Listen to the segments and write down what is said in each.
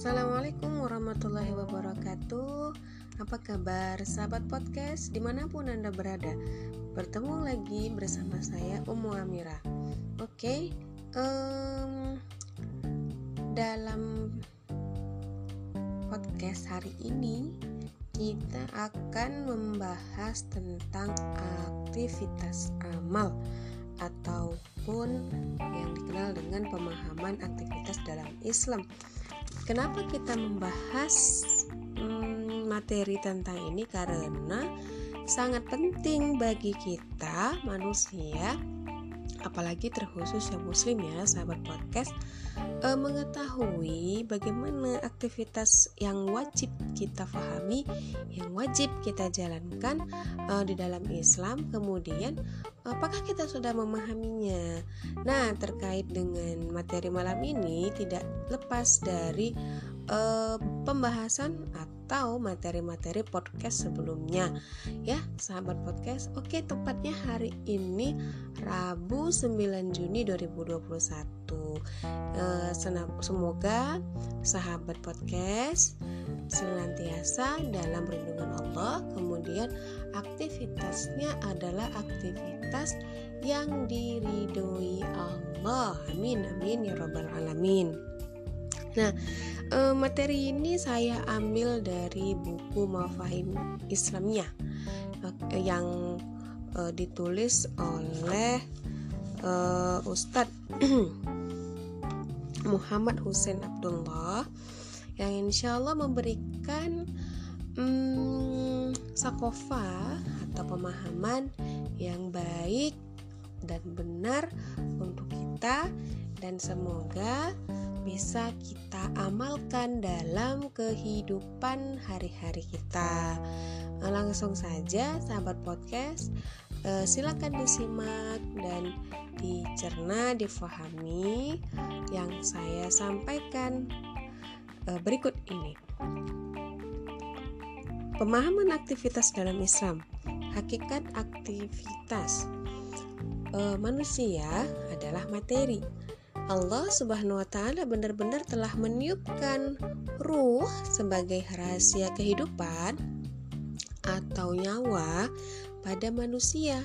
Assalamualaikum warahmatullahi wabarakatuh. Apa kabar sahabat podcast? Di mana pun anda berada Bertemu lagi bersama saya Umu Amira. Oke okay, um, Dalam podcast hari ini Kita akan membahas tentang aktivitas amal Ataupun yang dikenal dengan pemahaman aktivitas dalam Islam Kenapa kita membahas hmm, materi tentang ini? Karena sangat penting bagi kita manusia, apalagi terkhusus yang muslim ya, sahabat podcast, eh, mengetahui bagaimana aktivitas yang wajib kita pahami, yang wajib kita jalankan eh, di dalam Islam. Kemudian, apakah kita sudah memahaminya? Nah, terkait dengan materi malam ini tidak lepas dari uh, pembahasan atau materi-materi podcast sebelumnya. Ya sahabat podcast oke tepatnya hari ini Rabu 9 Juni 2021 uh, semoga sahabat podcast senantiasa dalam perlindungan Allah. Kemudian aktivitasnya adalah aktivitas yang diridhoi Allah. Amin amin ya robbal alamin. Nah, eh, materi ini saya ambil dari buku Mafahim Islamiyah eh, yang eh, ditulis oleh Ustadz Muhammad Hussein Abdullah yang insya Allah memberikan hmm, sakofa atau pemahaman yang baik dan benar untuk kita dan semoga bisa kita amalkan dalam kehidupan hari-hari kita. Langsung saja, sahabat podcast, eh, silakan disimak dan dicerna, difahami yang saya sampaikan eh, berikut ini. Pemahaman aktivitas dalam Islam, hakikat aktivitas manusia adalah materi Allah Subhanahu wa taala benar-benar telah meniupkan ruh sebagai rahasia kehidupan atau nyawa pada manusia.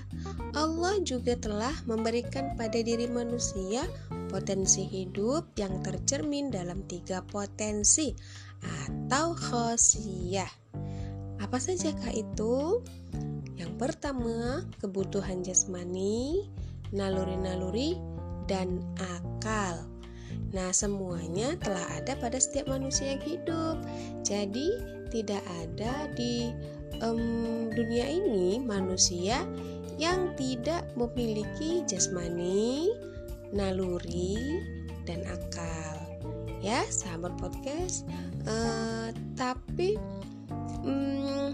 Allah juga telah memberikan pada diri manusia potensi hidup yang tercermin dalam tiga potensi atau khosiyah. Apa saja kah itu? Yang pertama, kebutuhan jasmani, naluri-naluri, dan akal. Nah, semuanya telah ada pada setiap manusia yang hidup. Jadi, tidak ada di um, dunia ini manusia yang tidak memiliki jasmani, naluri, dan akal. Ya, sahabat podcast. Uh, tapi um,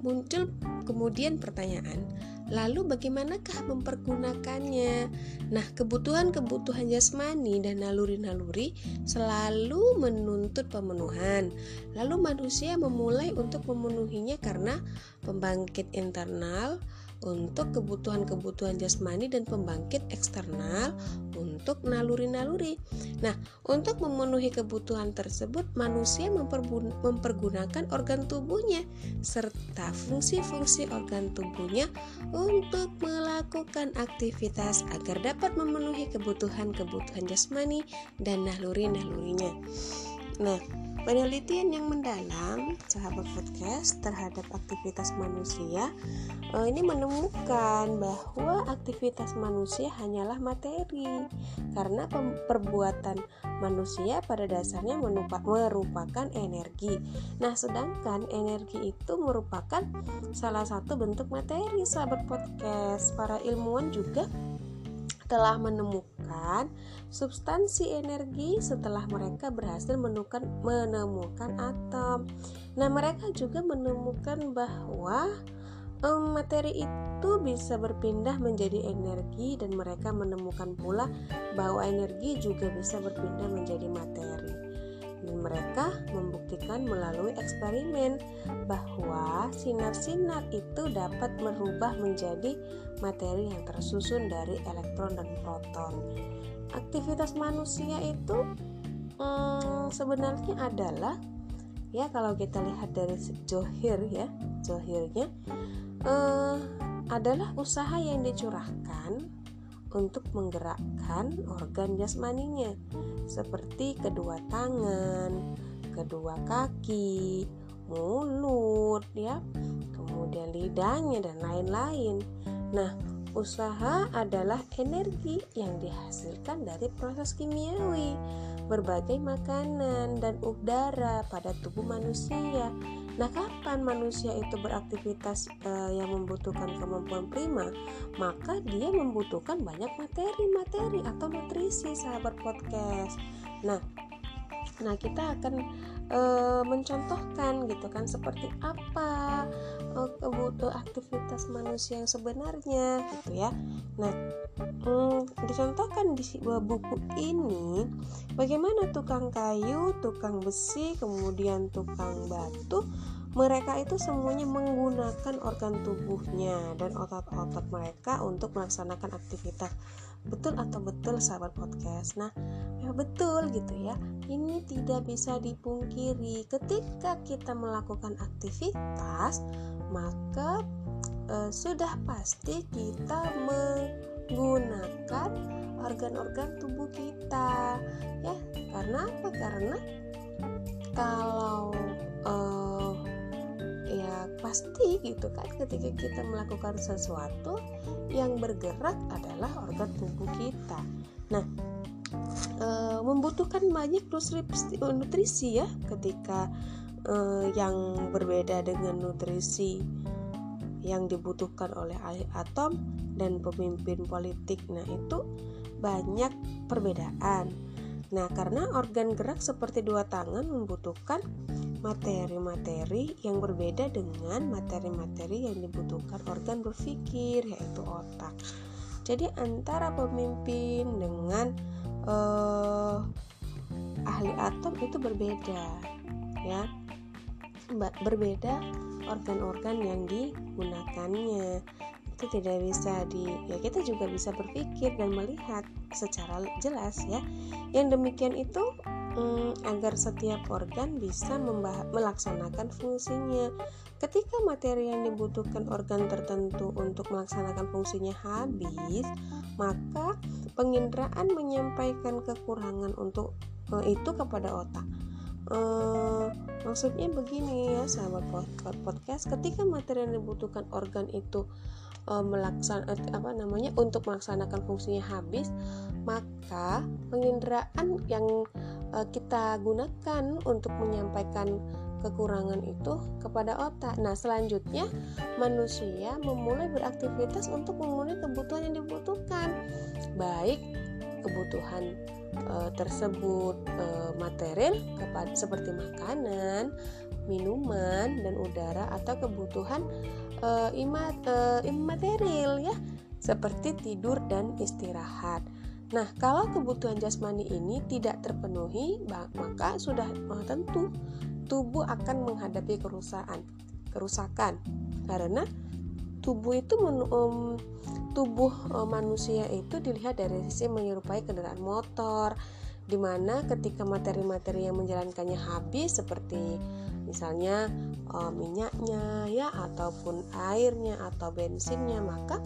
muncul kemudian pertanyaan, Lalu bagaimanakah mempergunakannya? Nah, kebutuhan-kebutuhan jasmani dan naluri-naluri selalu menuntut pemenuhan. Lalu manusia memulai untuk memenuhinya karena pembangkit internal untuk kebutuhan-kebutuhan jasmani dan pembangkit eksternal untuk naluri-naluri. Nah, untuk memenuhi kebutuhan tersebut, manusia mempergunakan organ tubuhnya serta fungsi-fungsi organ tubuhnya untuk melakukan aktivitas agar dapat memenuhi kebutuhan-kebutuhan jasmani dan naluri-nalurinya. Nah, Penelitian yang mendalam, sahabat podcast, terhadap aktivitas manusia eh, ini menemukan bahwa aktivitas manusia hanyalah materi, karena perbuatan manusia pada dasarnya merupakan energi. Nah, sedangkan energi itu merupakan salah satu bentuk materi, sahabat podcast. Para ilmuwan juga telah menemukan substansi energi setelah mereka berhasil menemukan menemukan atom. Nah, mereka juga menemukan bahwa um, materi itu bisa berpindah menjadi energi dan mereka menemukan pula bahwa energi juga bisa berpindah menjadi materi mereka membuktikan melalui eksperimen bahwa sinar-sinar itu dapat merubah menjadi materi yang tersusun dari elektron dan proton. Aktivitas manusia itu hmm, sebenarnya adalah ya kalau kita lihat dari johir ya johirnya uh, adalah usaha yang dicurahkan untuk menggerakkan organ jasmaninya seperti kedua tangan, kedua kaki, mulut ya, kemudian lidahnya dan lain-lain. Nah, usaha adalah energi yang dihasilkan dari proses kimiawi berbagai makanan dan udara pada tubuh manusia. Nah, kapan manusia itu beraktivitas uh, yang membutuhkan kemampuan prima, maka dia membutuhkan banyak materi-materi atau nutrisi sahabat podcast. Nah, nah kita akan uh, mencontohkan gitu kan seperti apa aktivitas manusia yang sebenarnya gitu ya. Nah, hmm, dicontohkan di sebuah buku ini bagaimana tukang kayu, tukang besi, kemudian tukang batu mereka itu semuanya menggunakan organ tubuhnya dan otot-otot mereka untuk melaksanakan aktivitas. Betul atau betul sahabat podcast? Nah ya betul gitu ya. Ini tidak bisa dipungkiri. Ketika kita melakukan aktivitas maka eh, sudah pasti kita menggunakan organ-organ tubuh kita ya. Karena apa? Karena kalau eh, ya pasti gitu kan ketika kita melakukan sesuatu yang bergerak adalah organ tubuh kita. Nah e, membutuhkan banyak nutrisi ya ketika e, yang berbeda dengan nutrisi yang dibutuhkan oleh atom dan pemimpin politik. Nah itu banyak perbedaan. Nah, karena organ gerak seperti dua tangan membutuhkan materi-materi yang berbeda dengan materi-materi yang dibutuhkan organ berpikir, yaitu otak. Jadi, antara pemimpin dengan uh, ahli atom itu berbeda, ya, berbeda organ-organ yang digunakannya. Itu tidak bisa di ya kita juga bisa berpikir dan melihat secara jelas ya. Yang demikian itu hmm, agar setiap organ bisa melaksanakan fungsinya. Ketika materi yang dibutuhkan organ tertentu untuk melaksanakan fungsinya habis maka penginderaan menyampaikan kekurangan untuk uh, itu kepada otak uh, maksudnya begini ya sahabat podcast ketika materi yang dibutuhkan organ itu uh, melaksan uh, apa namanya untuk melaksanakan fungsinya habis maka penginderaan yang uh, kita gunakan untuk menyampaikan kekurangan itu kepada otak. Nah, selanjutnya manusia memulai beraktivitas untuk memenuhi kebutuhan yang dibutuhkan, baik kebutuhan e, tersebut e, material seperti makanan, minuman dan udara atau kebutuhan uh, imat, uh, imaterial ya seperti tidur dan istirahat. Nah, kalau kebutuhan jasmani ini tidak terpenuhi, maka sudah tentu tubuh akan menghadapi kerusakan. Kerusakan karena tubuh itu um, tubuh um, manusia itu dilihat dari sisi menyerupai kendaraan motor di mana ketika materi-materi yang menjalankannya habis seperti misalnya uh, minyaknya ya ataupun airnya atau bensinnya maka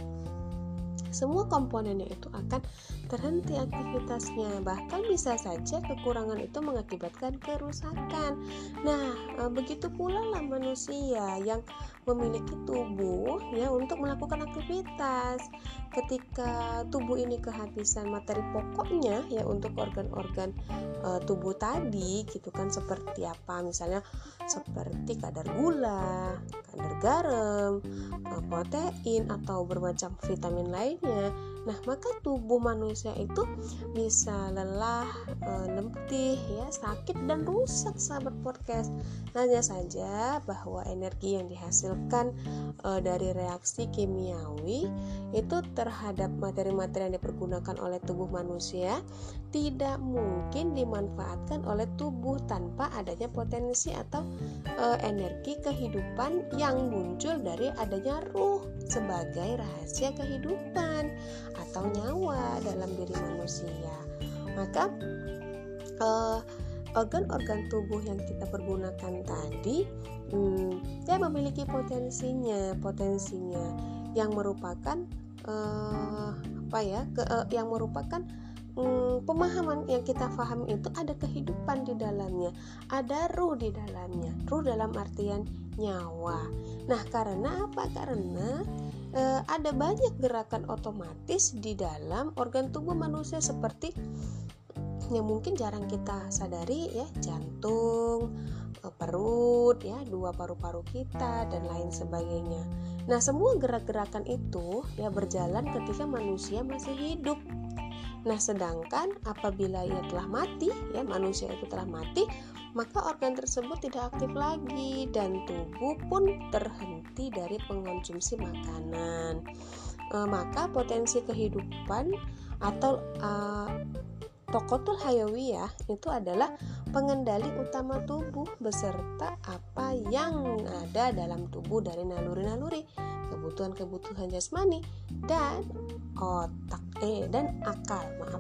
semua komponennya itu akan terhenti aktivitasnya bahkan bisa saja kekurangan itu mengakibatkan kerusakan. Nah eh, begitu pula lah manusia yang memiliki tubuh ya untuk melakukan aktivitas. Ketika tubuh ini kehabisan materi pokoknya ya untuk organ-organ e, tubuh tadi gitu kan seperti apa? Misalnya seperti kadar gula, kadar garam, e, protein atau bermacam vitamin lainnya Nah, maka tubuh manusia itu bisa lelah, e, ya, sakit dan rusak sahabat podcast. Hanya saja bahwa energi yang dihasilkan e, dari reaksi kimiawi itu terhadap materi-materi yang dipergunakan oleh tubuh manusia tidak mungkin dimanfaatkan oleh tubuh tanpa adanya potensi atau e, energi kehidupan yang muncul dari adanya ruh sebagai rahasia kehidupan atau nyawa dalam diri manusia. Maka uh, organ-organ tubuh yang kita pergunakan tadi hmm, ya memiliki potensinya potensinya yang merupakan uh, apa ya ke, uh, yang merupakan hmm, pemahaman yang kita pahami itu ada kehidupan di dalamnya, ada ruh di dalamnya. Ruh dalam artian nyawa. Nah, karena apa? Karena e, ada banyak gerakan otomatis di dalam organ tubuh manusia seperti yang mungkin jarang kita sadari ya, jantung, e, perut ya, dua paru-paru kita dan lain sebagainya. Nah, semua gerak-gerakan itu ya berjalan ketika manusia masih hidup. Nah, sedangkan apabila ia telah mati, ya manusia itu telah mati, maka organ tersebut tidak aktif lagi dan tubuh pun terhenti dari pengonsumsi makanan. E, maka potensi kehidupan atau e, Tokotul Hayawiyah itu adalah pengendali utama tubuh beserta apa yang ada dalam tubuh dari naluri-naluri, kebutuhan-kebutuhan jasmani dan otak eh dan akal, maaf.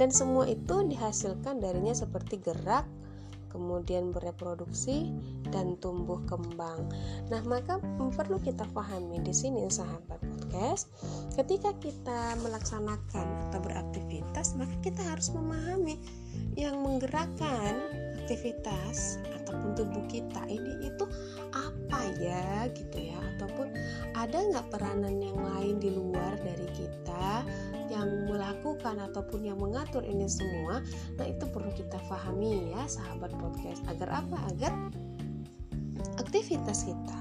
Dan semua itu dihasilkan darinya seperti gerak, kemudian bereproduksi dan tumbuh kembang. Nah, maka perlu kita pahami di sini sahabat podcast, ketika kita melaksanakan atau beraktivitas, maka kita harus memahami yang menggerakkan aktivitas ataupun tubuh kita ini itu apa ya gitu ya ataupun ada nggak peranan yang lain di luar dari kita yang melakukan ataupun yang mengatur ini semua nah itu perlu kita pahami ya sahabat podcast agar apa agar aktivitas kita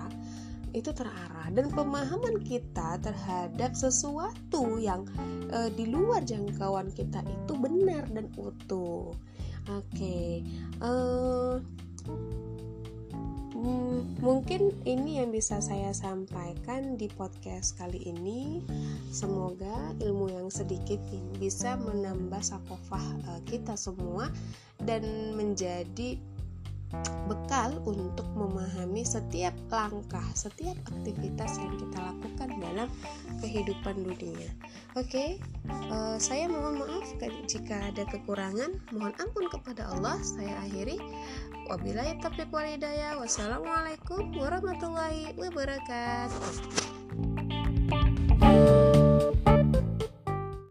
itu terarah dan pemahaman kita terhadap sesuatu yang e, di luar jangkauan kita itu benar dan utuh. Oke, okay. uh, Hmm, mungkin ini yang bisa saya sampaikan di podcast kali ini. Semoga ilmu yang sedikit ini bisa menambah sakofah uh, kita semua dan menjadi bekal untuk memahami setiap langkah, setiap aktivitas yang kita lakukan dalam kehidupan dunia. Oke, okay? uh, eh, saya mohon maaf jika ada kekurangan, mohon ampun kepada Allah. Saya akhiri. Wabillahi taufiq wal hidayah. Wassalamualaikum warahmatullahi wabarakatuh.